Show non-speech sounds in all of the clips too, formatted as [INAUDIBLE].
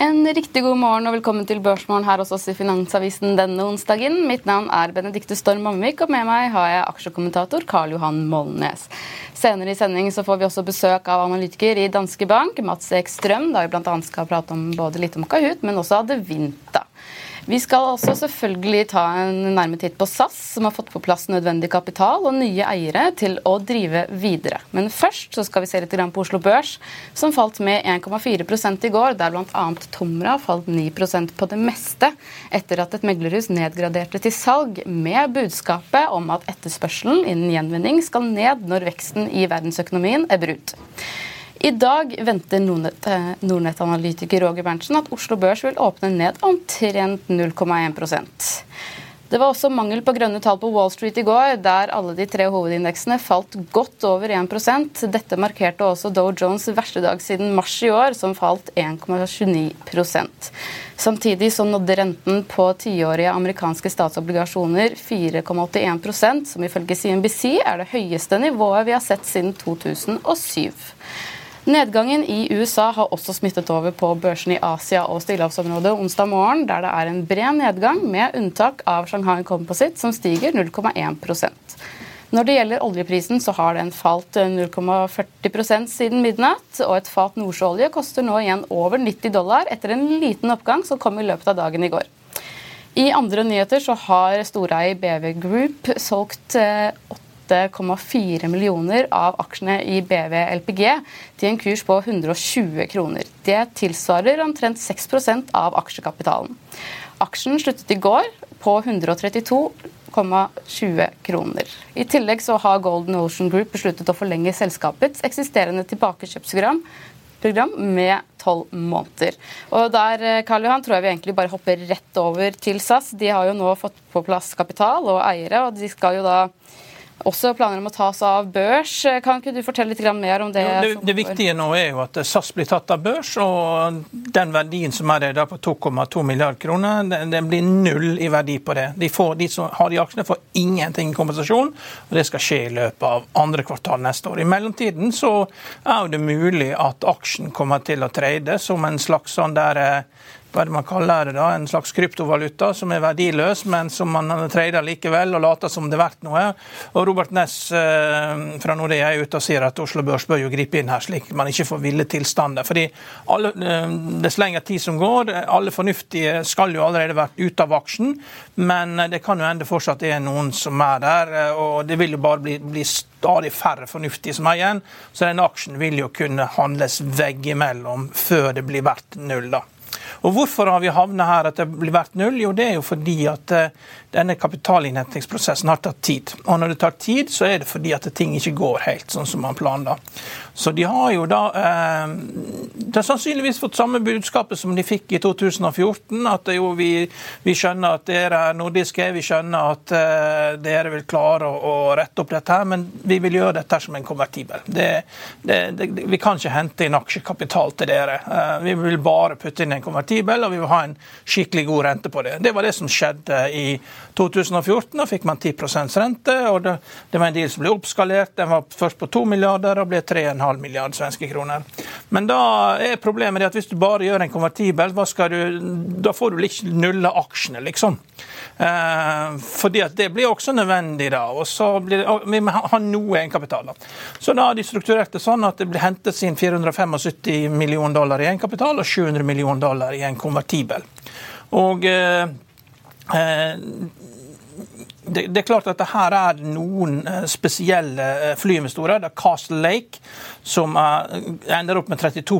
En riktig god morgen og velkommen til Børsmorgen her hos oss i Finansavisen denne onsdagen. Mitt navn er Benedikte Storm Mamvik, og med meg har jeg aksjekommentator Karl Johan Molnes. Senere i sending så får vi også besøk av analytiker i Danske Bank, Mats Ek Strøm, da vi bl.a. skal prate om både litt om Kahoot, men også Adevinta. Vi skal også selvfølgelig ta en nærme titt på SAS, som har fått på plass nødvendig kapital og nye eiere til å drive videre. Men først så skal vi se litt på Oslo Børs, som falt med 1,4% i går, der bl.a. Tomra falt 9% på det meste, etter at et meglerhus nedgraderte til salg med budskapet om at etterspørselen innen gjenvinning skal ned når veksten i verdensøkonomien er brutt. I dag venter eh, Nordnett-analytiker Roger Berntsen at Oslo Børs vil åpne ned omtrent 0,1% det var også mangel på grønne tall på Wall Street i går, der alle de tre hovedindeksene falt godt over 1% Dette markerte også Dow Jones verste dag siden mars i år, som falt 1,29% Samtidig så nådde renten på tiårige amerikanske statsobligasjoner 4,81% som ifølge CNBC er det høyeste nivået vi har sett siden 2007. Nedgangen i USA har også smittet over på børsene i Asia og stillehavsområdet onsdag morgen, der det er en bred nedgang, med unntak av Shanghai Composite, som stiger 0,1% når det gjelder oljeprisen, så har den falt 0,40% siden midnatt. Og et fat nordsjøolje koster nå igjen over 90 dollar etter en liten oppgang som kom i løpet av dagen i går. I andre nyheter så har storeier BV Group solgt 8 eh, 8,4 millioner av aksjene i BV LPG til en kurs på 120 kroner. Det tilsvarer omtrent 6% av aksjekapitalen. Aksjen sluttet i går på 132,20 kroner. I tillegg så har Golden Ocean Group besluttet å forlenge selskapets eksisterende tilbakekjøpsprogram program med tolv måneder. Og der eh, Karl Johan, tror jeg vi egentlig bare hopper rett over til SAS. De har jo nå fått på plass kapital og eiere, og de skal jo da også planer om å ta seg av børs. Kan ikke du fortelle litt mer om det? Det, det, viktige nå er jo at SAS blir tatt av børs, og den verdien som er der på 2,2 milliarder kroner, den, den, blir null i verdi på det. De, får, de, som har de aksjene, får ingenting kompensasjon, og det skal skje i løpet av andre kvartal neste år. I mellomtiden så er det mulig at aksjen kommer til å trade som en slags sånn der eh, hva er det man kaller det da, en slags kryptovaluta som er verdiløs, men som man trader likevel og later som det er verdt noe. Og Robert Ness eh, fra Nordea er ute og sier at Oslo Børs bør jo gripe inn her, slik man ikke får ville tilstander. Fordi alle, eh, Dess lengre tid som går, alle fornuftige skal jo allerede vært ute av aksjen, men det kan jo ende fortsatt er noen som er der, eh, og det vil jo bare bli, bli stadig færre fornuftige som er igjen. Så den aksjen vil jo kunne handles veggimellom før det blir verdt null. da. Og Hvorfor har vi havnet her at det blir vært null? Jo, det er jo fordi at denne kapitalinnhentingsprosessen har tatt tid. Og når det tar tid, så er det fordi at ting ikke går helt sånn som man planla. Så de har jo da eh, De har sannsynligvis fått samme budskapet som de fikk i 2014. At jo, vi, vi skjønner at dere er nordiske, vi skjønner at eh, dere vil klare å, å, rette opp dette, her, men vi vil gjøre dette som en konvertibel. Det, det, det, vi kan ikke hente inn aksjekapital til dere. Eh, vi vil bare putte inn en konvertibel, og vi vil ha en skikkelig god rente på det. Det var det som skjedde i 2014. Da fikk man 10 rente, og det, det, var en deal som ble oppskalert. Den var først på 2 milliarder og ble 3,5 milliarder svenske kroner. Men da er problemet at hvis du bare gjør en konvertibel, du, da får du ikke nulle aksjene, liksom. Eh, fordi at det blir også nødvendig da. og så blir det, Vi må ha noe egenkapital. Så da har de strukturert det sånn at det blir hentet inn 475 millioner dollar i egenkapital og 700 millioner dollar i en konvertibel. Og Eh, And. Det, det, er klart at det her er noen eh, spesielle eh, flyinvestorer. Det er Castle Lake, som ender opp med 32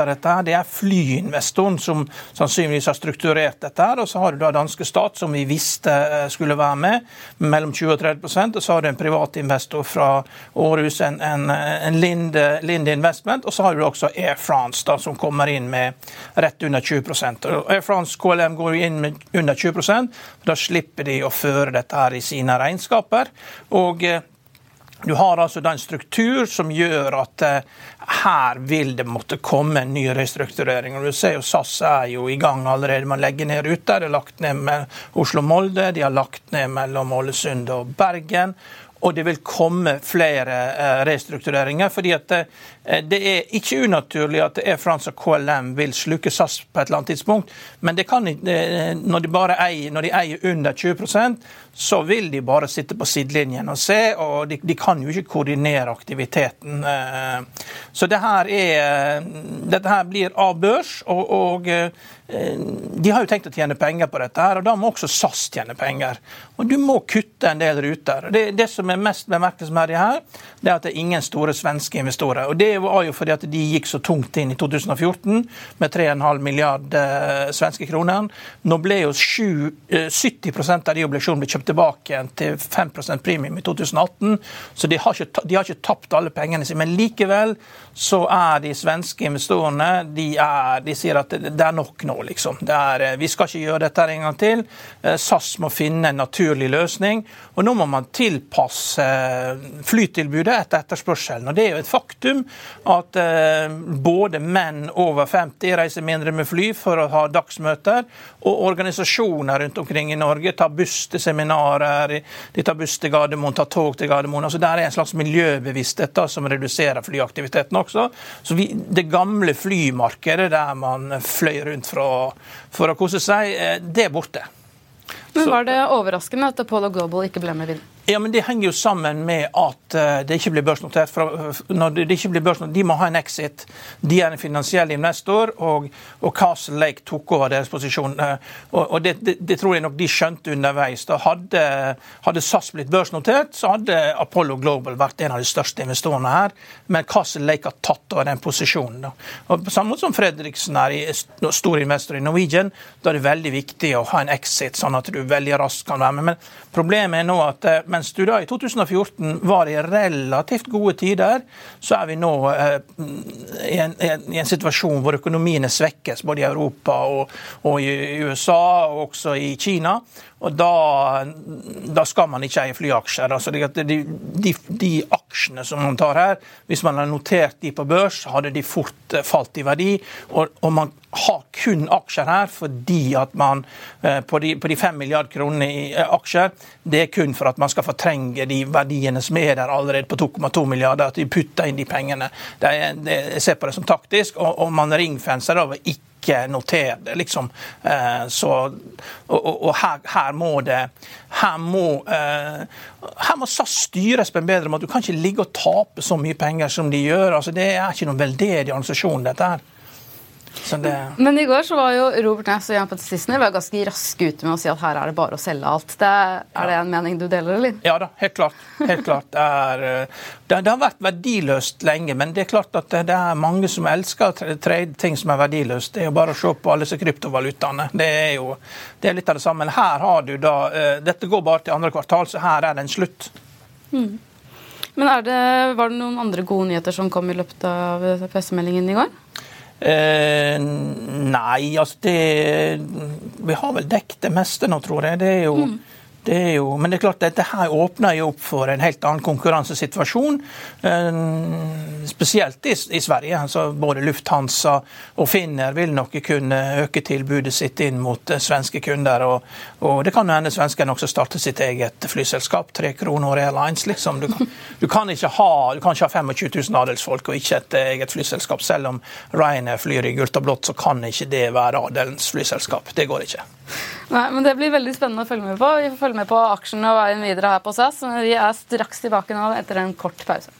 av dette. her. Det er flyinvestoren som sannsynligvis har strukturert dette. her, Og så har du da danske stat, som vi visste skulle være med, mellom 20 og 30% Og så har du en privat investor fra Aarhus, en, en, en Linde, Linde, Investment. Og så har du også Air France, da, som kommer inn med rett under 20 og Air France KLM går inn med under 20% Da slipper de å føre dette her i sine regnskaper. og eh, du har altså den struktur som gjør at eh, her vil det måtte komme en ny restrukturering. Og du ser jo SAS er jo i gang allerede med å legge ned ruter. De har lagt ned med Oslo-Molde, de har lagt ned mellom Ålesund og Bergen. Og det vil komme flere eh, restruktureringer. fordi at det, eh, er ikke unaturlig at Air France og KLM vil sluke SAS på et eller annet tidspunkt. Men det kan, når, de bare eier, når de eier under 20% så vil de bare sitte på sidelinjen og se. Og de, de kan jo ikke koordinere aktiviteten. Eh. Så det her er, dette her blir av børs. og, og de har jo tenkt å tjene penger på dette, her, og da må også SAS tjene penger. Og Du må kutte en del ruter. Det, det som er mest bemerkelsesverdig her, det er at det er ingen store svenske investorer. Og Det var jo fordi at de gikk så tungt inn i 2014 med 3,5 milliarder svenske kroner. Nå ble jo 7, 70 eh, av de obligasjonene kjøpt tilbake til 5% premium i 2018, så de har, ikke, de har ikke tapt alle pengene sine. Men likevel så er de svenske investorene de, er, de sier at det, det er nok nå, liksom. Er, eh, vi skal ikke gjøre dette en gang til. Eh, SAS må finne en naturlig løsning. Og nå må man tilpasse flytilbudet etter etterspørselen. Og Det er jo et faktum at eh, både menn over 50 reiser mindre med fly for å ha dagsmøter, og organisasjoner rundt omkring i Norge tar buss til seminarer, de tar buss til Gardermoen, tar tog til Gardermoen. Altså Det er en slags miljøbevissthet da, som reduserer flyaktiviteten også. Så vi, Det gamle flymarkedet der man fløy rundt for for å kose seg, eh, det er borte. Men Var det overraskende at Apollo Global ikke ble med videre? Ja, men Det henger jo sammen med at eh, det ikke blir børsnotert. Eh, når det ikke blir børsnotert, De må ha en exit. De er en finansiell investor, og, og Castle Lake tok over deres posisjon. Eh, og, og det, det, det, tror jeg nok de skjønte underveis. Da hadde, hadde, SAS blitt børsnotert, så hadde Apollo Global vært en av de største investorene her. Men Castle Lake har tatt over den posisjonen. Da. Og På samme måte som Fredriksen er stor investor i Norwegian, da er det veldig viktig å ha en exit, sånn at du veldig raskt kan være med. Men problemet er nå at mens du da i 2014 var i relativt gode tider, så er vi nå eh, i, en, i, en, situasjon hvor økonomiene svekkes, både i Europa og, og i USA, og også i Kina. Og da, da, skal man ikke eie flyaksjer. Altså de, de, de, aksjene som man tar her, hvis man har notert de på børs, hadde de fort eh, falt i verdi. Og, og man har kun aksjer her fordi at man eh, på de, på de 5 milliarder kronene i eh, aksjer, det er kun for at man skal fortrenge de verdiene som er der allerede på 2,2 milliarder. At de putter inn de pengene. Det er, det, jeg ser på det som taktisk, og, og man ringfenser over ikke ikke notere det, liksom. Eh, så, og, og her, her, må det Her må, eh, her må SAS styres på en bedre måte. Du kan ikke ligge og tape så mye penger som de gjør. altså Det er ikke noen veldedig organisasjon, dette her. Det... Men i går så var jo Robert Næss og Jan Petter Sissener ganske raske ute med å si at her er det bare å selge alt. Det, er ja. det en mening du deler, eller? Ja da, helt klart. Helt klart. Det, er, eh, det, det, har vært verdiløst lenge, men det er klart at det, er mange som elsker å trade ting som er verdiløst. Det er jo bare å se på alle disse kryptovalutaene. Det er jo det er litt av det samme. Men her har du da eh, Dette går bare til andre kvartal, så her er det en slutt. Mm. Men det, Var det noen andre gode nyheter som kom i løpet av pressemeldingen i går? Eh, nei, altså det Vi har vel dekket det meste nå, tror jeg. Det er jo mm. Det er jo, men det er klart dette her åpner jo opp for en helt annen konkurransesituasjon. Eh, spesielt i, i Sverige. Altså både Lufthansa og Finner vil nok kunne øke tilbudet sitt inn mot eh, svenske kunder. Og, og det kan jo hende svenskene også starter sitt eget flyselskap. Tre kroner Airlines, liksom. Du kan, du kan, ikke ha, du kan ikke ha 25 000 adelsfolk og ikke et eget flyselskap. Selv om Ryanair flyr i gult og blått, så kan ikke det være adelens flyselskap. Det går ikke. Nei, men Det blir veldig spennende å følge med på. Vi får følge med på aksjene og veien videre her på SAS. Vi er straks tilbake nå etter en kort pause.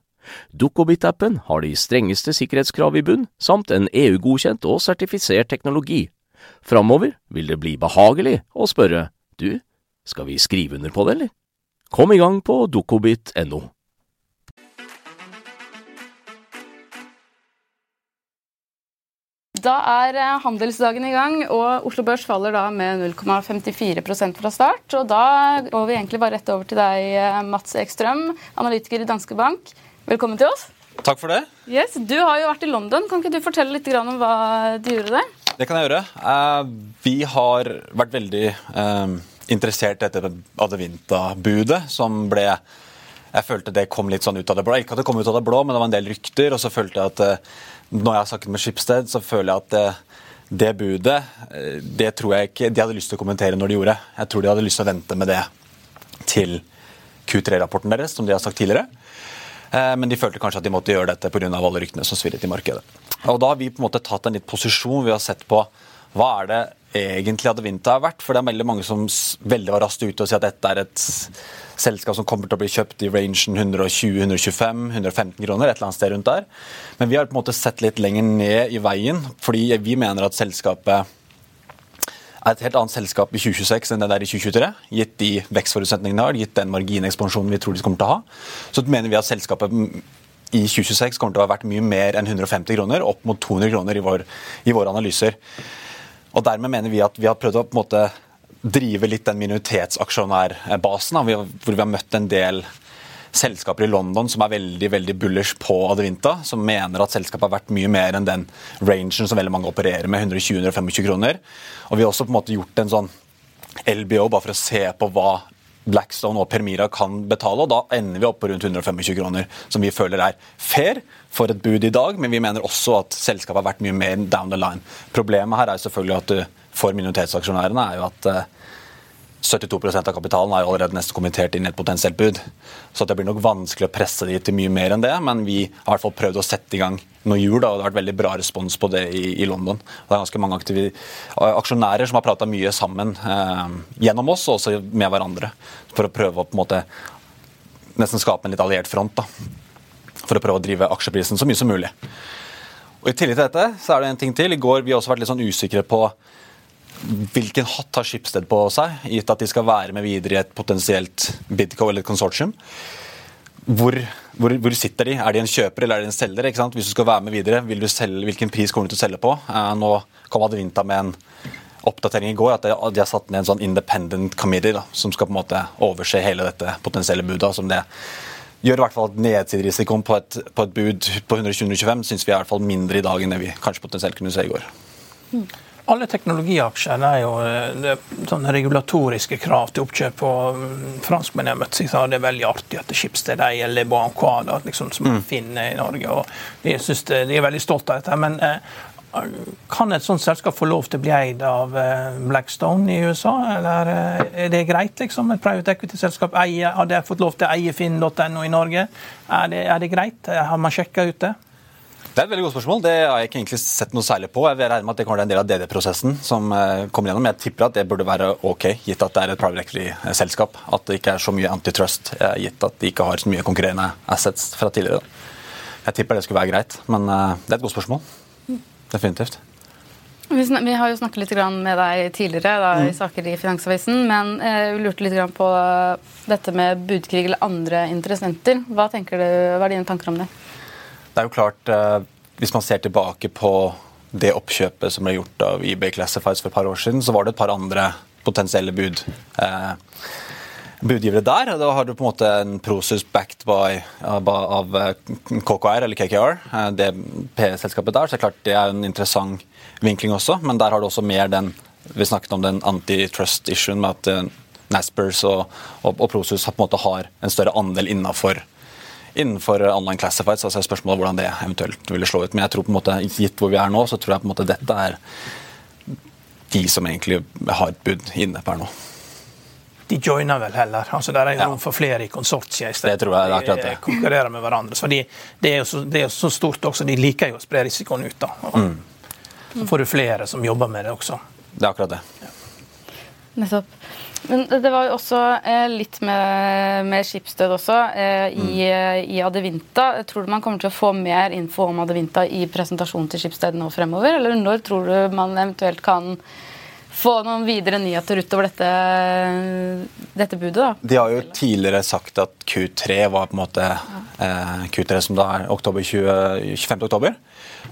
Dukkobit-appen har de strengeste sikkerhetskrav i bunn, samt en EU-godkjent og sertifisert teknologi. Framover vil det bli behagelig å spørre du, skal vi skrive under på det, eller? Kom i gang på dukkobit.no. Da er eh, handelsdagen i gang, og Oslo Børs faller da med 0,54% fra start. Og da går vi egentlig bare rett over til deg, eh, Mats Ekstrøm, analytiker i Danske Bank. Velkommen til oss. Takk for det. Yes, Du har jo vært i London. Kan ikke du fortelle litt om hva du gjorde der? Det kan jeg gjøre. Eh, vi har vært veldig eh, interessert etter Adevinta-budet, som ble Jeg følte det kom litt sånn ut av det blå. Ikke at det kom ut av det blå, men det var en del rykter. Og så følte jeg at eh, når jeg har snakket med Schibsted, så føler jeg at det budet det tror jeg ikke de hadde lyst til å kommentere når de gjorde. Jeg tror de hadde lyst til å vente med det til Q3-rapporten deres, som de har sagt tidligere. Eh, men de følte kanskje at de måtte gjøre dette pga. alle ryktene som svirret i markedet. Og Da har vi på en måte tatt en litt posisjon. Vi har sett på hva er det egentlig Adevinta er verdt. For det er veldig mange som veldig var raskt ute og sier at dette er et selskap som kommer til å bli kjøpt i rangen 120, 125, 115 kroner. et eller annet sted rundt der. Men vi har på en måte sett litt lenger ned i veien, fordi vi mener at selskapet er et helt annet selskap i 2026 enn det der i 2023, gitt de vekstforutsetningene har, gitt den marginekspansjonen vi tror de kommer til å ha. Så mener vi at selskapet i 2026 kommer til å ha vært mye mer enn 150 kroner, opp mot 200 kroner i, vår, i våre analyser. Og Dermed mener vi at vi har prøvd å på en måte drive litt den minoritetsaksjonærbasen, hvor vi har møtt en del selskaper i London som er veldig veldig bullish på Adevinta, som mener at selskapet har vært mye mer enn den rangen som veldig mange opererer med, 120-125 kroner. Og Vi har også på en måte gjort en sånn LBO, bare for å se på hva Blackstone og Permira kan betale, og da ender vi opp på rundt 125 kroner, som vi føler er fair for et bud i dag, men vi mener også at selskapet har vært mye mer down the line. Problemet her er selvfølgelig at du, for minoritetsaksjonærene er jo at uh, 72% av kapitalen er allerede nesten kommentert inn i et potensielt bud. Så det blir nok vanskelig å presse de til mye mer enn det, men vi har i hvert fall prøvd å sette i gang noe hjul, og det har vært veldig bra respons på det i, i London. Det er ganske mange aksjonærer som har prata mye sammen eh, gjennom oss, og også med hverandre, for å prøve å på en måte nesten skape en litt alliert front. da, For å prøve å drive aksjeprisen så mye som mulig. Og I tillegg til dette så er det en ting til. I går vi har også vært litt sånn usikre på hvilken hatt har Schibsted på seg, gitt at de skal være med videre i et potensielt Bidco eller et konsortium. Hvor, hvor, hvor, sitter de? Er de en kjøper eller er de en selger? Hvis du skal være med videre, vil du selge, hvilken pris kommer du til å selge på? Eh, nå kom Advinta med en oppdatering i går at de, har satt ned en sånn independent committee da, som skal på en måte overse hele dette potensielle budet. som det gjør i hvert fall at Nedsiderisikoen på et, på et bud på 120-125 syns vi er i hvert fall mindre i dag enn det vi kanskje potensielt kunne se i går. Mm. Alle teknologiaksjer er jo eh, det er sånne regulatoriske krav til oppkjøp. og mm, Franskmennene har møtt seg det er veldig artig at Schibsted eier Le Banquada, liksom, som mm. finner i Norge. og De, det, de er veldig stolte av dette. Men eh, kan et sånt selskap få lov til å bli eid av eh, Blackstone i USA, eller eh, er det greit? liksom? Et private equity-selskap hadde jeg fått lov til å eie finn.no i Norge? Er det, er det greit? Har man sjekka ut det? Det er et veldig godt spørsmål. Det har jeg ikke egentlig sett noe særlig på. Jeg regner med at det kommer til en del av DD-prosessen som eh, kommer gjennom. Jeg tipper at det burde være ok, gitt at det er et private equity-selskap. At det ikke er så mye antitrust, eh, gitt at de ikke har så mye konkurrerende assets fra tidligere. Jeg tipper det skulle være greit, men eh, det er et godt spørsmål. Definitivt. Vi har jo snakket litt med deg tidligere da, i mm. saker i Finansavisen, men vi lurte litt på dette med budkrig eller andre interessenter. Hva, du, hva er dine tanker om det? Det er jo klart, eh, Hvis man ser tilbake på det oppkjøpet som ble gjort av eBay Classifieds for et par år siden, så var det et par andre potensielle bud. Eh, budgivere der. Da har du på en måte en Prosus backed by, av eh, KKR, eller KKR, eh, det P-selskapet der. Så det er klart det er en interessant vinkling også, men der har du også mer den Vi snakket om den antitrust-issuen med at Naspers og, og, og, Prosus på en måte har en større andel innafor innenfor online classifieds. altså Spørsmålet hvordan det eventuelt ville slå ut. Men jeg tror på en måte, gitt hvor vi er nå, så tror jeg på en måte dette er de som egentlig har et bud inne per nå. De joiner vel heller. altså Der er jo rom for flere i konsortiet. Det tror jeg, det er akkurat det. De konkurrerer med hverandre. så de, det, er jo så, det er så stort også. De liker jo å spre risikoen ut. da. Mm. Så får du flere som jobber med det også. Det er akkurat det. Ja. Nettopp. Men det var jo også eh, litt med, med skipsdød også eh, i, mm. Eh, i, Adevinta. Tror du man kommer til å få mer info om Adevinta i presentasjonen til skipsdød nå fremover? Eller når tror du man eventuelt kan få noen videre nyheter utover dette, dette budet? da? De har jo tidligere sagt at Q3 var på en måte ja. eh, Q3 som da er oktober 20, 25. oktober.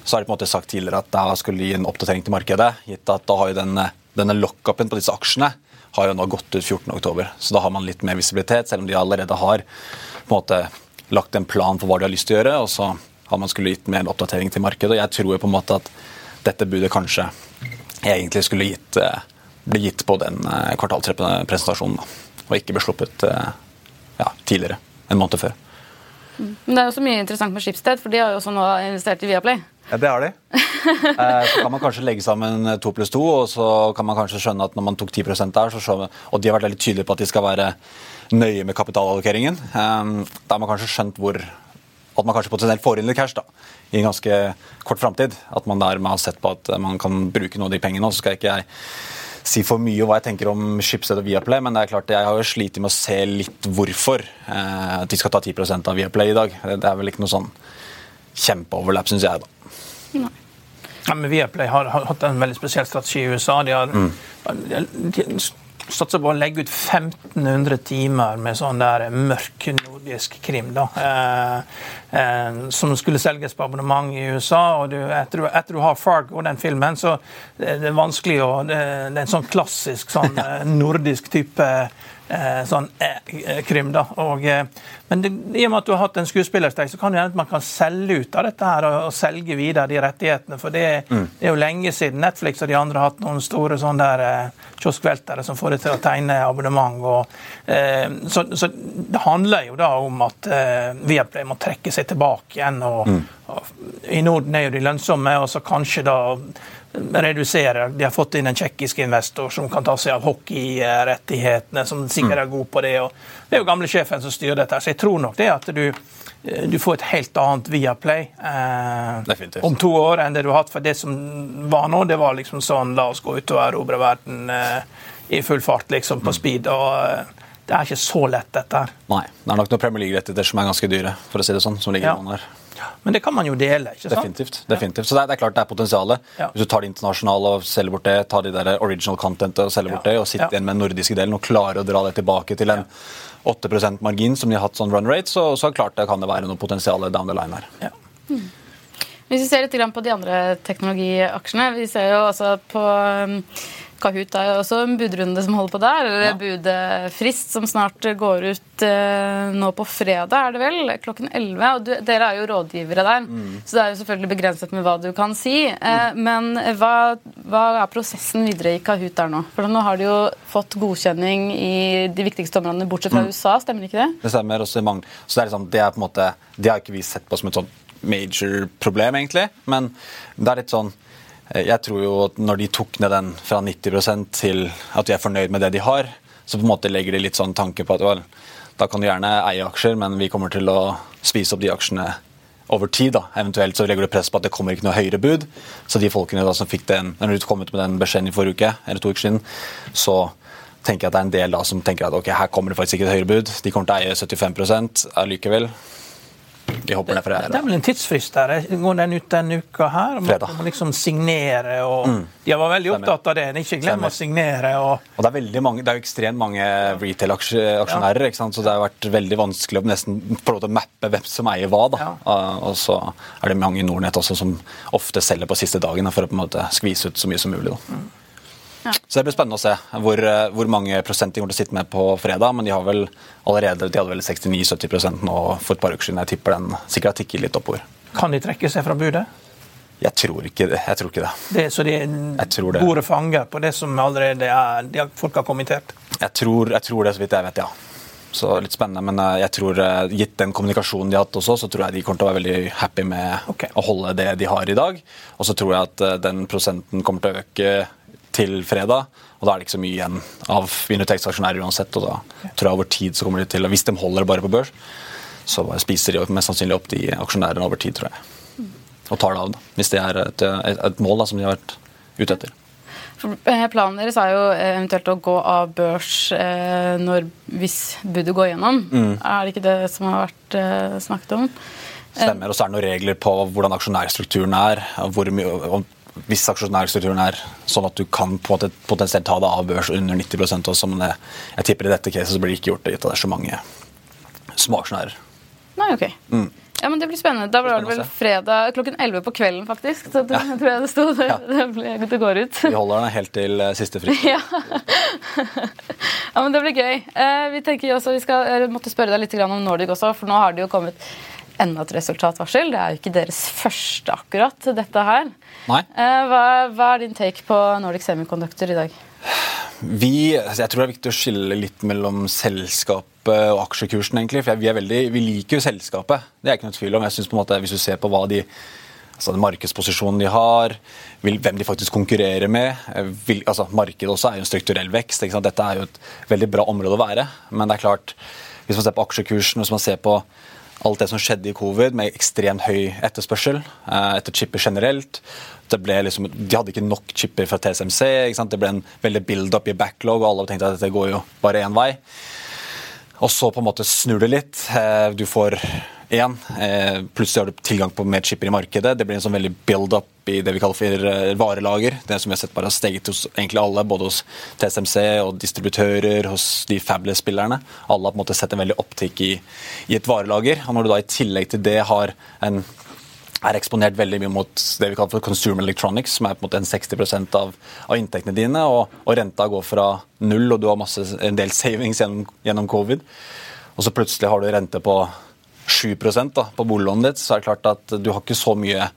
Så har de på en måte sagt tidligere at da skulle de gi en oppdatering til markedet. gitt at da har jo denne, denne lockupen på disse aksjene har jo nå gått ut 14.10. Så da har man litt mer visibilitet, selv om de allerede har på en måte lagt en plan for hva de har lyst til å gjøre. Og så har man skulle gitt mer oppdatering til markedet. Og jeg tror på en måte at dette budet kanskje egentlig skulle gitt, eh, bli gitt på den eh, kvartalspresentasjonen, og ikke ble sluppet eh, ja, tidligere. En måned før. Men det er jo så mye interessant med Schibsted, for de har jo også nå investert i Viaplay. Ja, det har de. [LAUGHS] Eh, så kan man kanskje legge sammen to pluss to, og så kan man kanskje skjønne at når man tok 10% der, så skjønner, og de har vært veldig tydelige på at de skal være nøye med kapitalallokeringen, eh, da har man kanskje skjønt hvor at man kanskje potensielt får inn litt cash da, i en ganske kort framtid. At man dermed har sett på at man kan bruke noe av de pengene. Så skal ikke jeg si for mye om hva jeg tenker om Schibsted og Viaplay, men det er klart jeg har jo slitt med å se litt hvorfor eh, at de skal ta 10% av Viaplay i dag. Det er vel ikke noe sånn kjempeoverlap, syns jeg, da. Nei. Ja, men Viaplay har, har, hatt en veldig spesiell strategi i USA. De har, mm. de, satser på å legge ut 1500 timer med sånn der mørk nordisk krim. da, eh, eh, Som skulle selges på abonnement i USA. og du, etter, etter, du har Fargo, den filmen, så det, det er vanskelig å det, det, er en sånn klassisk sånn [LAUGHS] eh, nordisk type sånn krim. krym. da. Og, eh, men det, i og med at du har hatt en skuespillerstreik, så kan det hende at man kan selge ut av dette her og, og selge videre de rettighetene. For det, mm. det, er jo lenge siden Netflix og de andre har hatt noen store sånne der eh, kioskveltere som får det til å tegne abonnement. Og, eh, så, så, det handler jo da om at eh, Viaplay må trekke seg tilbake igjen. og, mm. og I Norden er jo de lønnsomme, og så kanskje da redusere. De har fått inn en tsjekkisk investor som kan ta seg av hockeyrettighetene, som sikkert er god på det. og Det er jo gamle sjefen som styrer dette. Så jeg tror nok det at du, du får et helt annet Viaplay eh, om to år enn det du har hatt. For det som var nå, det var liksom sånn la oss gå ut og erobre verden eh, i full fart, liksom, på mm. speed. og eh, det er ikke så lett, dette her. Nei. Det er nok noen Premier League-rettigheter som er ganske dyre, for å si det sånn. som ligger ja. her. Men det kan man jo dele. ikke sant? Definitivt. definitivt. Så det er, det er, klart det er potensialet. Ja. Hvis du tar det internasjonale og selger bort det, tar de der original contentet og selger bort det, og sitter igjen med den nordiske delen og klarer å dra det tilbake til en 8% margin som de har hatt sånn run rate, så, så klart det kan det være noe potensial down the line her. Ja. Mm. Hvis vi ser litt på de andre teknologiaksjene Vi ser jo altså på um, Kahoot er jo også en budrunde som holder på der. Eller ja. budfrist som snart går ut eh, nå på fredag, er det vel? Klokken 11. Og du, dere er jo rådgivere der, mm. så det er jo selvfølgelig begrenset med hva du kan si. Eh, mm. Men hva, hva, er prosessen videre i Kahoot der nå? For nå har de jo fått godkjenning i de viktigste områdene, bortsett fra mm. USA, stemmer ikke det? Det stemmer. også i mange. Så det er, liksom, det er på en måte, det har ikke vi sett på som et sånt major problem, egentlig. Men det er litt sånn jeg tror jo at når de tok ned den fra 90% til at de er fornøyd med det de har, så på en måte legger de litt sånn tanke på at vel, da kan du gjerne eie aksjer, men vi kommer til å spise opp de aksjene over tid. da. Eventuelt så legger du press på at det kommer ikke noe høyere bud. Så de folkene da som fikk den, når du kom ut med den beskjeden i forrige uke, eller to uker siden, så tenker jeg at det er en del da som tenker at ok, her kommer det faktisk ikke et høyere bud. De kommer til å eie 75% allikevel. De hopper ned fra Det er vel en tidsfrist der? Går den ut denne uka her? Fredag. Man liksom signere og mm. De var veldig opptatt av det. Ikke glem å signere. Og... og det, er veldig mange, det er jo ekstremt mange retail-aksjonærer, ja. så det har vært veldig vanskelig å nesten få lov til å mappe hvem som eier hva. Ja. Uh, og så er det mange i Nordnett også som ofte selger på siste dagen for å på en måte skvise ut så mye som mulig. da. Mm. Ja. Så det blir spennende å se hvor, eh, hvor, mange prosent de kommer til å sitte med på fredag. Men de har vel allerede de hadde vel 69-70 nå for et par uker siden. Jeg tipper den sikkert har tikket litt oppover. Kan de trekke seg fra budet? Jeg tror ikke det. Jeg tror ikke det. det så de er gode fanger på det som allerede er, de folk har kommentert? Jeg tror, jeg tror det, så vidt jeg vet, ja. Så litt spennende. Men eh, jeg tror, eh, gitt den kommunikasjonen de har hatt også, så tror jeg de kommer til å være veldig happy med okay. å holde det de har i dag. Og så tror jeg at den prosenten kommer til å øke til fredag. Og da er det ikke så mye igjen av minoritetsaksjonærer uansett. Og da tror jeg over tid så kommer de til, hvis de holder det bare på børs, så spiser de mest sannsynlig opp de aksjonærene over tid, tror jeg. Og tar det av, da, hvis det er et, et, mål da, som de har vært ute etter. Eh, planen deres er jo eh, eventuelt å gå av børs eh, når, hvis budet går gjennom. Mm. Er det ikke det som har vært snakket om? Stemmer. Og så er det noen regler på hvordan aksjonærstrukturen er. hvor mye, om hvis aksjonærstrukturen er sånn at du kan potensielt ta det av børs under 90 også, men jeg, tipper i dette caset så blir det ikke gjort det gitt at det er så mange småaksjonærer. Nei, ok. Mm. Ja, men Det blir spennende. Da var det vel fredag klokken 11 på kvelden, faktisk. Så det, ja. [LAUGHS] tror jeg det sto. Det, ja. det, går ut. Vi holder den helt til eh, siste [LAUGHS] frist. ja. ja, men det blir gøy. Eh, vi tenker også, vi skal måtte spørre deg litt om Nordic også, for nå har det jo kommet enda et resultatvarsel. Det er jo ikke deres første, akkurat, dette her. Nei. Eh, hva, hva er din take på Nordic Semiconductor i dag? Vi, jeg tror det er viktig å skille litt mellom selskapet og aksjekursen. egentlig, for vi, veldig, vi liker jo selskapet. Det er ikke noe tvil om. Jeg synes på en måte, Hvis du ser på hva de altså den markedsposisjonen de har, hvem de faktisk konkurrerer med. Eh, vil, altså Markedet også er jo en strukturell vekst. Dette er jo et veldig bra område å være. Men det er klart, hvis man ser på aksjekursen, hvis man ser på alt det som skjedde i covid, med ekstremt høy etterspørsel eh, etter chipper generelt. Liksom, de hadde ikke nok chipper fra TSMC. Det ble en veldig build-up i backlog, og alle tenkte at dette går jo bare én vei. Og så på en måte snur det litt. Eh, du får én. Eh, plutselig har du tilgang på mer chipper i markedet. Det blir en sånn veldig build-up i det vi kaller for eh, varelager. Det som vi har sett bare har steget hos egentlig alle, både hos TSMC og distributører, hos de fabulous-spillerne. Alle har på en måte sett en veldig opptikk i, i, et varelager. Og når du da i tillegg til det har en er eksponert veldig mye mot det vi kaller for consumer electronics, som er på en måte en 60% av, av inntektene dine, og, og, renta går fra null, og du har masse, en del savings gjennom, gjennom covid, og så plutselig har du rente på 7 da, på boliglånet ditt, så er det klart at du har ikke så mye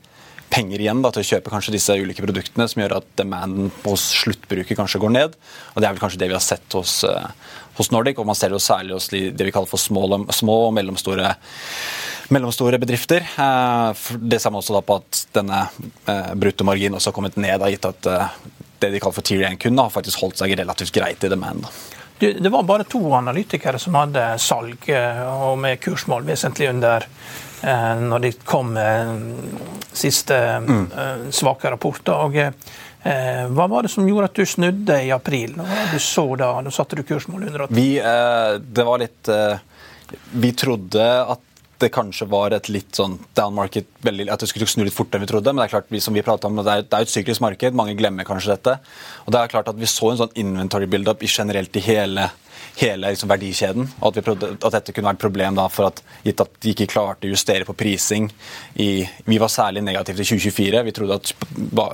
penger igjen da, til å kjøpe kanskje disse ulike produktene, som gjør at demanden hos sluttbruker kanskje går ned. og Det er vel kanskje det vi har sett hos, uh, hos Nordic, og man ser jo særlig hos det vi kaller for små, små og mellomstore, mellomstore bedrifter. Uh, det samme også da på at denne uh, bruttomarginen også har kommet ned, da, gitt at det de kaller for tier 1-kunder, har faktisk holdt seg relativt greit i demand. Det var bare to analytikere som hadde salg og med kursmål vesentlig under Eh, når det kom siste mm. Eh, svake rapporter. og eh, hva var det som gjorde at du snudde i april? Du så da, da satte du kursmål 180? Vi, det var litt Vi trodde at det kanskje var et litt sånn down market, at det skulle snu litt fortere enn vi trodde. Men det er klart, som vi om, det er, det er et syklisk marked. Mange glemmer kanskje dette. Og det er klart at Vi så en sånn inventory build-up generelt i hele hele liksom, verdikjeden. og at, prøvde, at, dette kunne være et problem da, for at gitt at de ikke klarte å justere på prising i, Vi var særlig negative til 2024. Vi trodde at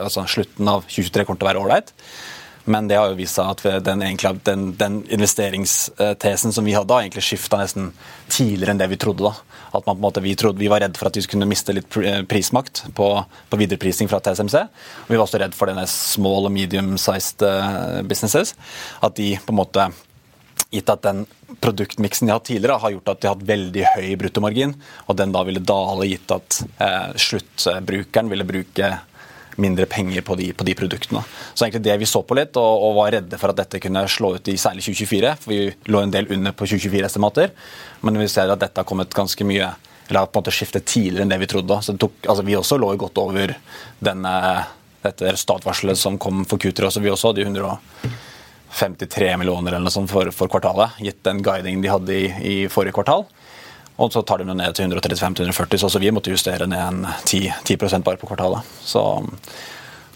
altså, slutten av 2023 kom til å være ålreit. Men det har jo vist seg at den, egentlig, den, den investeringstesen som vi hadde, har egentlig skifta nesten tidligere enn det vi trodde. da. At man på en måte, vi, trodde, vi var redd for at vi kunne miste litt prismakt på, på videreprising fra TSMC. Og vi var også redd for denne small og medium-sized eh, businesses. At de på en måte gitt at den produktmiksen de har hatt tidligere, har gjort at de har hatt veldig høy bruttomargin, og den da ville dale gitt at eh, sluttbrukeren ville bruke mindre penger på de, på de, produktene. Så egentlig det vi så på litt, og, og, var redde for at dette kunne slå ut i særlig 2024, for vi lå en del under på 2024-estimater, men vi ser at dette har kommet ganske mye eller på en måte skiftet tidligere enn det vi trodde. Så tok, altså Vi også lå godt over denne, dette resultatvarselet som kom for Q3. Også. Vi også hadde 153 millioner eller noe sånt for, for kvartalet, gitt den guidingen de hadde i, i, forrige kvartal. Og så tar de ned til 135-140, så vi måtte justere ned en 10, 10 bare på kvartalet. Så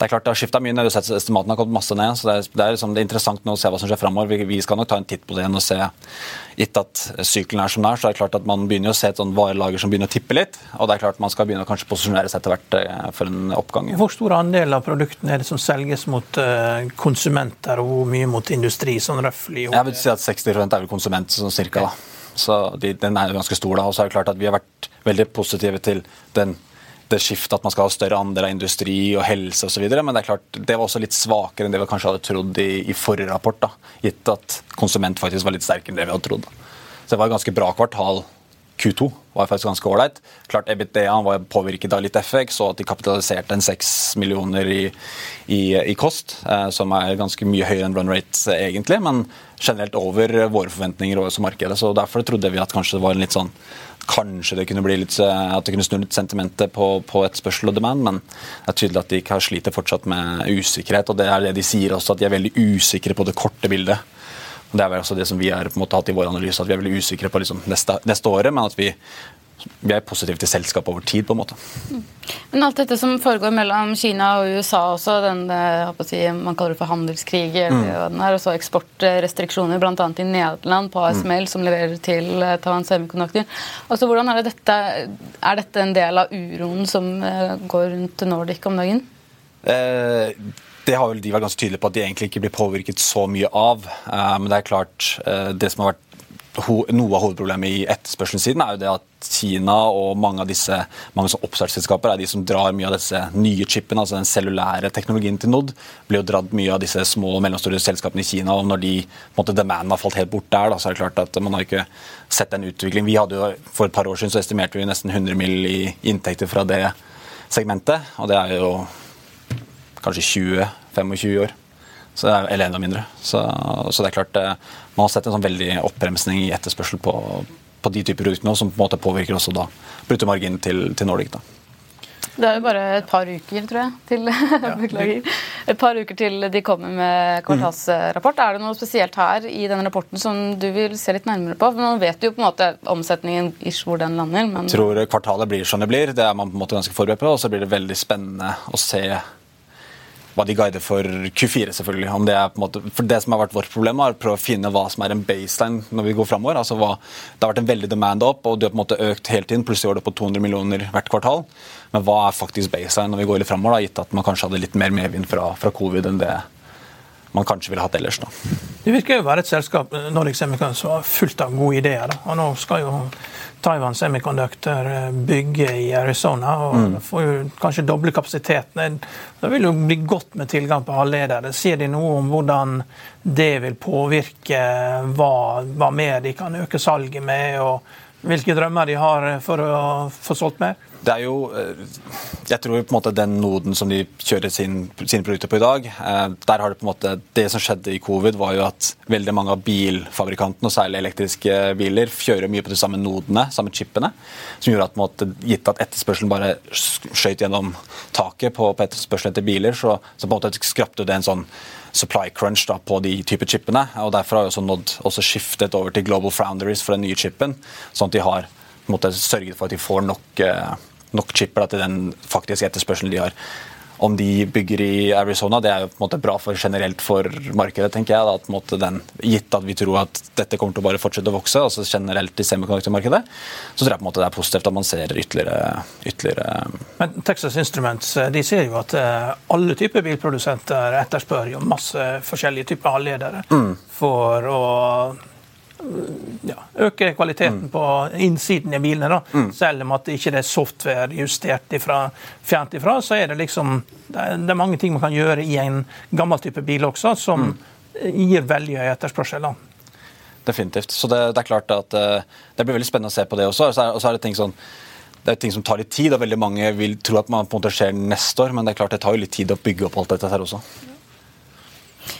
det er klart det har skifta mye. Estimatene har kommet masse ned. så Det er, det er, liksom, det er interessant nå å se hva som skjer framover. Vi, vi, skal nok ta en titt på det igjen og se. Gitt at sykkelen er som den er, så er det klart at man begynner å se et sånn varelager som begynner å tippe litt. Og det er klart man skal begynne å kanskje posisjonere seg etter hvert eh, for en oppgang. Hvor stor andel av produktene er det som selges mot uh, konsumenter, og hvor mye mot industri? sånn røftlig? Jeg vil si at 60% er vel konsument, sånn cirka. da. Så de, den er jo ganske stor. da, og så er det klart at Vi har vært veldig positive til den det skiftet at man skal ha større andel av industri og helse osv. Men det er klart, det var også litt svakere enn det vi kanskje hadde trodd i, i forrige rapport. da, Gitt at konsument faktisk var litt sterkere enn det vi hadde trodd. Så det var et ganske bra kvartal. Q2 var faktisk ganske ålreit. Klart EBITDA var påvirket av litt FX, og at de kapitaliserte en 6 millioner i, i, i kost, eh, som er ganske mye høyere enn run rate egentlig, men generelt over våre forventninger og også markedet. Så derfor trodde vi at kanskje det var en litt sånn Kanskje det kunne bli litt, eh, at det kunne snu litt sentimentet på, på etterspørsel og demand, men det er tydelig at de ikke har sliter fortsatt med usikkerhet. og Det er det de sier også, at de er veldig usikre på det korte bildet. Og Det er vel også det som vi har på en måte hatt i vår analyse, at vi er veldig usikre på liksom neste, neste året, men at vi vi er positive til selskap over tid. på en måte. Men alt dette som foregår mellom Kina og USA også, den si, man kaller det for handelskrig, mm. og så eksportrestriksjoner bl.a. i Nederland på ASML, mm. som leverer til eh, Taiwan Semiconductor. Altså, hvordan Er det dette, er dette en del av uroen som eh, går rundt Nordic om dagen? Eh, det har vel de vært ganske tydelige på at de egentlig ikke blir påvirket så mye av. Eh, men det er klart, eh, det som har vært noe av hovedproblemet i etterspørselssiden er jo det at Kina og mange av disse mange oppstartsselskaper er de som drar mye av disse nye chipene, altså den cellulære teknologien til Nod. Blir jo dratt mye av disse små og mellomstore selskapene i Kina. og Når de, på en måte, demanden har falt helt bort der, da, så er det klart at man har ikke sett den utvikling. Vi hadde jo, For et par år siden så estimerte vi nesten 100 mill. i inntekter fra det segmentet. Og det er jo kanskje 20-25 år. Så, eller enda mindre. Så, så, det er klart eh, man har sett en sånn veldig oppbremsning i etterspørsel på, på de typer produkter nå, som på en måte påvirker også da bruttomarginen til, til Nordic. da. Det er jo bare et par uker, tror jeg, til, [LAUGHS] beklager, et par uker til de kommer med kvartalsrapport. Er det noe spesielt her i denne rapporten som du vil se litt nærmere på? For Man vet jo på en måte omsetningen ish hvor den lander. Men... Tror kvartalet blir som det blir. Det er man på en måte ganske forberedt på. Og så blir det veldig spennende å se hva de guider for Q4, selvfølgelig. Det, måte, for det som har vært vårt problem, er å prøve å finne hva som er en baseline når vi går framover. Altså det har vært en veldig demand opp, og det har på en måte økt hele tiden. Plutselig var det på 200 millioner hvert kvartal. Men hva er faktisk baseline når vi går litt framover, gitt at man kanskje hadde litt mer medvind fra, fra covid enn det man kanskje ville hatt ellers. da. Det virker jo å være et selskap Nordic Semicon, som er fullt av gode ideer. Da. Og nå skal jo Taiwan Semiconductor eh, bygge i Arizona og mm. får jo kanskje doble kapasiteten. Det vil jo bli godt med tilgang på halvledere. Sier de noe om hvordan det vil påvirke hva, hva mer de kan øke salget med, og hvilke drømmer de har for å få solgt mer? Det er jo eh, Jeg tror på en måte den noden som de kjører sin, sine produkter på i dag eh, der har Det på en måte, det som skjedde i covid, var jo at veldig mange av bilfabrikantene, og særlig elektriske biler, kjører mye på de samme nodene, samme chipene, som gjorde at på en måte, gitt at etterspørselen bare skjøt gjennom taket på, på etterspørselen etter biler, så, så på en måte skrapte det en sånn supply crunch da, på de type chipene. og Derfor har også Nod også skiftet over til Global Foundries for den nye chipen, sånn at de har måte, sørget for at de får nok eh, nok chipper til den faktiske etterspørselen de har. Om de bygger i Arizona, det er jo på en måte bra for generelt for markedet. tenker jeg. Da, at måte den, Gitt at vi tror at dette kommer til å bare fortsette å vokse, altså generelt i semikonduktormarkedet, så tror jeg på en måte det er positivt at man ser ytterligere, ytterligere Men Texas Instruments de sier jo at eh, alle typer bilprodusenter etterspør jo masse forskjellige typer halvledere mm. for å øke kvaliteten mm. på innsiden i bilene. da. Mm. Selv om at det ikke er software justert ifra, fjernt ifra, så er det liksom det er, mange ting man kan gjøre i en gammel type bil også, som mm. gir veldig høy etterspørsel. da. Definitivt. Så det, det, er klart at uh, det blir veldig spennende å se på det også. Og så er, og så er det ting sånn det er ting som tar litt tid, og veldig mange vil tro at man på en måte skjer neste år, men det er klart det tar jo litt tid å bygge opp alt dette her også.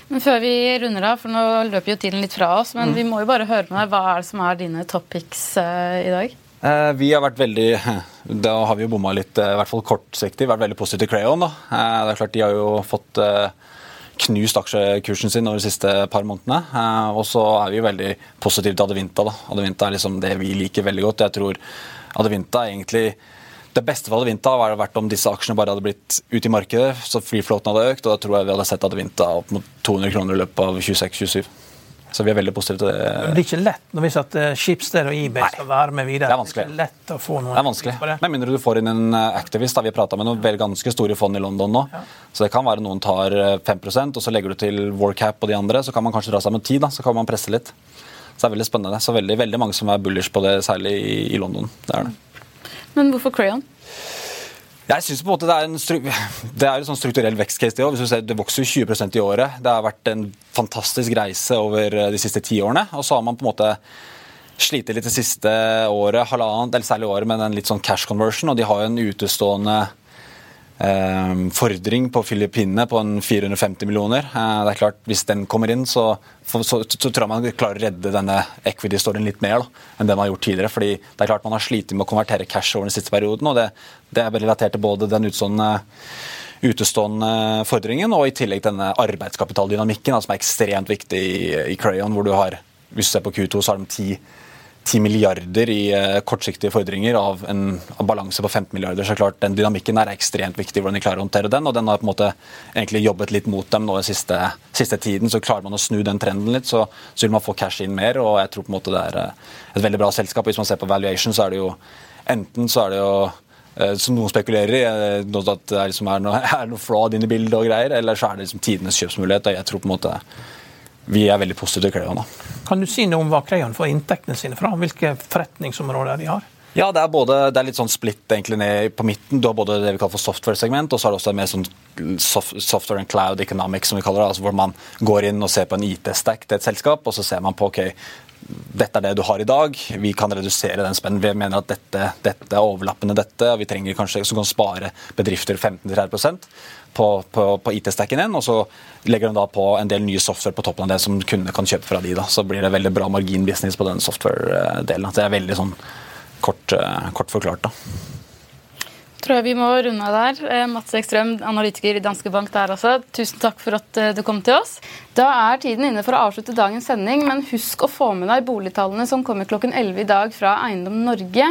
Men Før vi runder av, for nå løper jo tiden litt fra oss, men mm. vi må jo bare høre med deg. Hva er det som er dine topics uh, i dag? Uh, vi har vært veldig [LAUGHS] Da har vi jo bomma litt, uh, i hvert fall kortsiktig, vært veldig positive til Crayon. da. det er klart De har jo fått knust aksjekursen sin over de siste par månedene. og så er vi jo veldig positive til Adevinta. da. Adevinta er liksom det vi liker veldig godt. Jeg tror Adevinta er egentlig det beste for Adevinta hadde vært om disse aksjene bare hadde blitt ute i markedet, så flyflåten hadde økt, og da tror jeg vi hadde sett Adevinta opp mot 200 kroner i løpet av 26-27. Så vi er veldig positive til det. Det blir ikke lett når vi at Schibsted og eBay skal være med videre. Det er vanskelig. Det er lett å få noen det er vanskelig. På det. Med mindre du får inn en eh, activist. Da. Vi har prata med noen ganske store fond i London nå. Ja. Så det kan være noen tar 5 eh, og så legger du til Warcap og de andre. Så kan man kanskje dra seg med tid da. Så kan man presse litt. Så det er veldig spennende. Så veldig, veldig mange som er bullish på det, særlig i, i London. Det er det. Men hvorfor Crayon? Jeg synes på en måte Det er en, det er en sånn strukturell vekstcase. Det, Hvis du ser, det vokser 20% i året. Det har vært en fantastisk reise over eh, de siste ti årene. Og så har man på en måte slitt litt det siste året, halvannet, eller særlig året med den litt sånn cash conversion. Og de har jo en utestående fordring på Filippinene på en 450 millioner. Eh, det er klart, Hvis den kommer inn, så, så, så, så tror jeg man klarer å redde denne equity-storyen litt mer da, enn det man har gjort tidligere. fordi det er klart Man har slitt med å konvertere cash over den siste perioden. og Det, det er relatert til både den utstående utestående fordringen, og i tillegg denne arbeidskapitaldynamikken, som er ekstremt viktig i, i Crayon, hvor du har hvis du ser på Q2, så har de ti 10 milliarder i eh, kortsiktige fordringer av en av balanse på 15 milliarder. Så klart, Den dynamikken er ekstremt viktig, hvordan de klarer å håndtere den. Og den har på en måte egentlig jobbet litt mot dem nå den siste, siste tiden. Så klarer man å snu den trenden litt, så, så, vil man få cash inn mer. Og jeg tror på en måte det er eh, et veldig bra selskap. Hvis man ser på valuation, så er det jo enten så er det jo eh, som noen spekulerer i, at det liksom er, noe, [LAUGHS] er noe fraud inn i bildet og greier, eller så er det liksom tidenes kjøpsmulighet. og jeg tror på en måte vi er veldig positive til Crayon. Kan du si noe om hva Crayon får inntektene sine fra? Hvilke forretningsområder de har? Ja, det er, både, det er litt sånn splitt egentlig ned på midten. Du har både det vi kaller for software-segment, og så har du også mer sånn software and cloud economics, som vi kaller det. altså Hvor man går inn og ser på en IT-stack til et selskap, og så ser man på ok, dette er det du har i dag, vi kan redusere den spennen. Vi mener at dette, dette er overlappende dette, og vi trenger kanskje så kan spare bedrifter 15-30 på, på, på IT-stacken din, og så legger de da på en del nye software på toppen av det som kundene kan kjøpe fra de. da, Så blir det veldig bra marginbusiness på den software-delen. Det er veldig sånn kort, eh, kort forklart. da. Tror jeg vi må runde av der. Eh, Mats Ekstrøm, analytiker i Danske Bank der også. Tusen takk for at eh, du kom til oss. Da er tiden inne for å avslutte dagens sending, men husk å få med deg boligtallene som kommer klokken 11 i dag fra Eiendom Norge.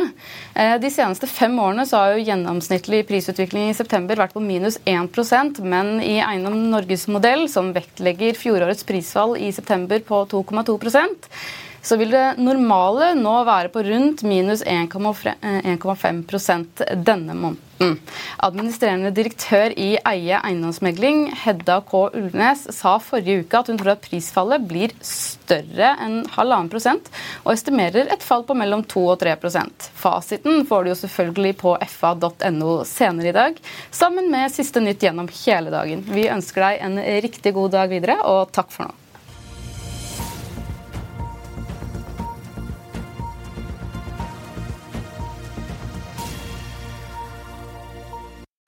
Eh, de seneste fem årene så har jo gjennomsnittlig prisutvikling i september vært på minus 1% men i Eiendom Norges modell, som vektlegger fjorårets prisfall i september på 2,2 så vil det normale nå være på rundt minus 1,5 eh, denne måneden. Administrerende direktør i Eie eiendomsmegling, Hedda K. Ulvnes, sa forrige uke at hun tror at prisfallet blir større enn halvannen prosent, og estimerer et fall på mellom 2 og 3% Fasiten får du jo selvfølgelig på fa.no senere i dag, sammen med siste nytt gjennom hele dagen. Vi ønsker deg en riktig god dag videre, og takk for nå.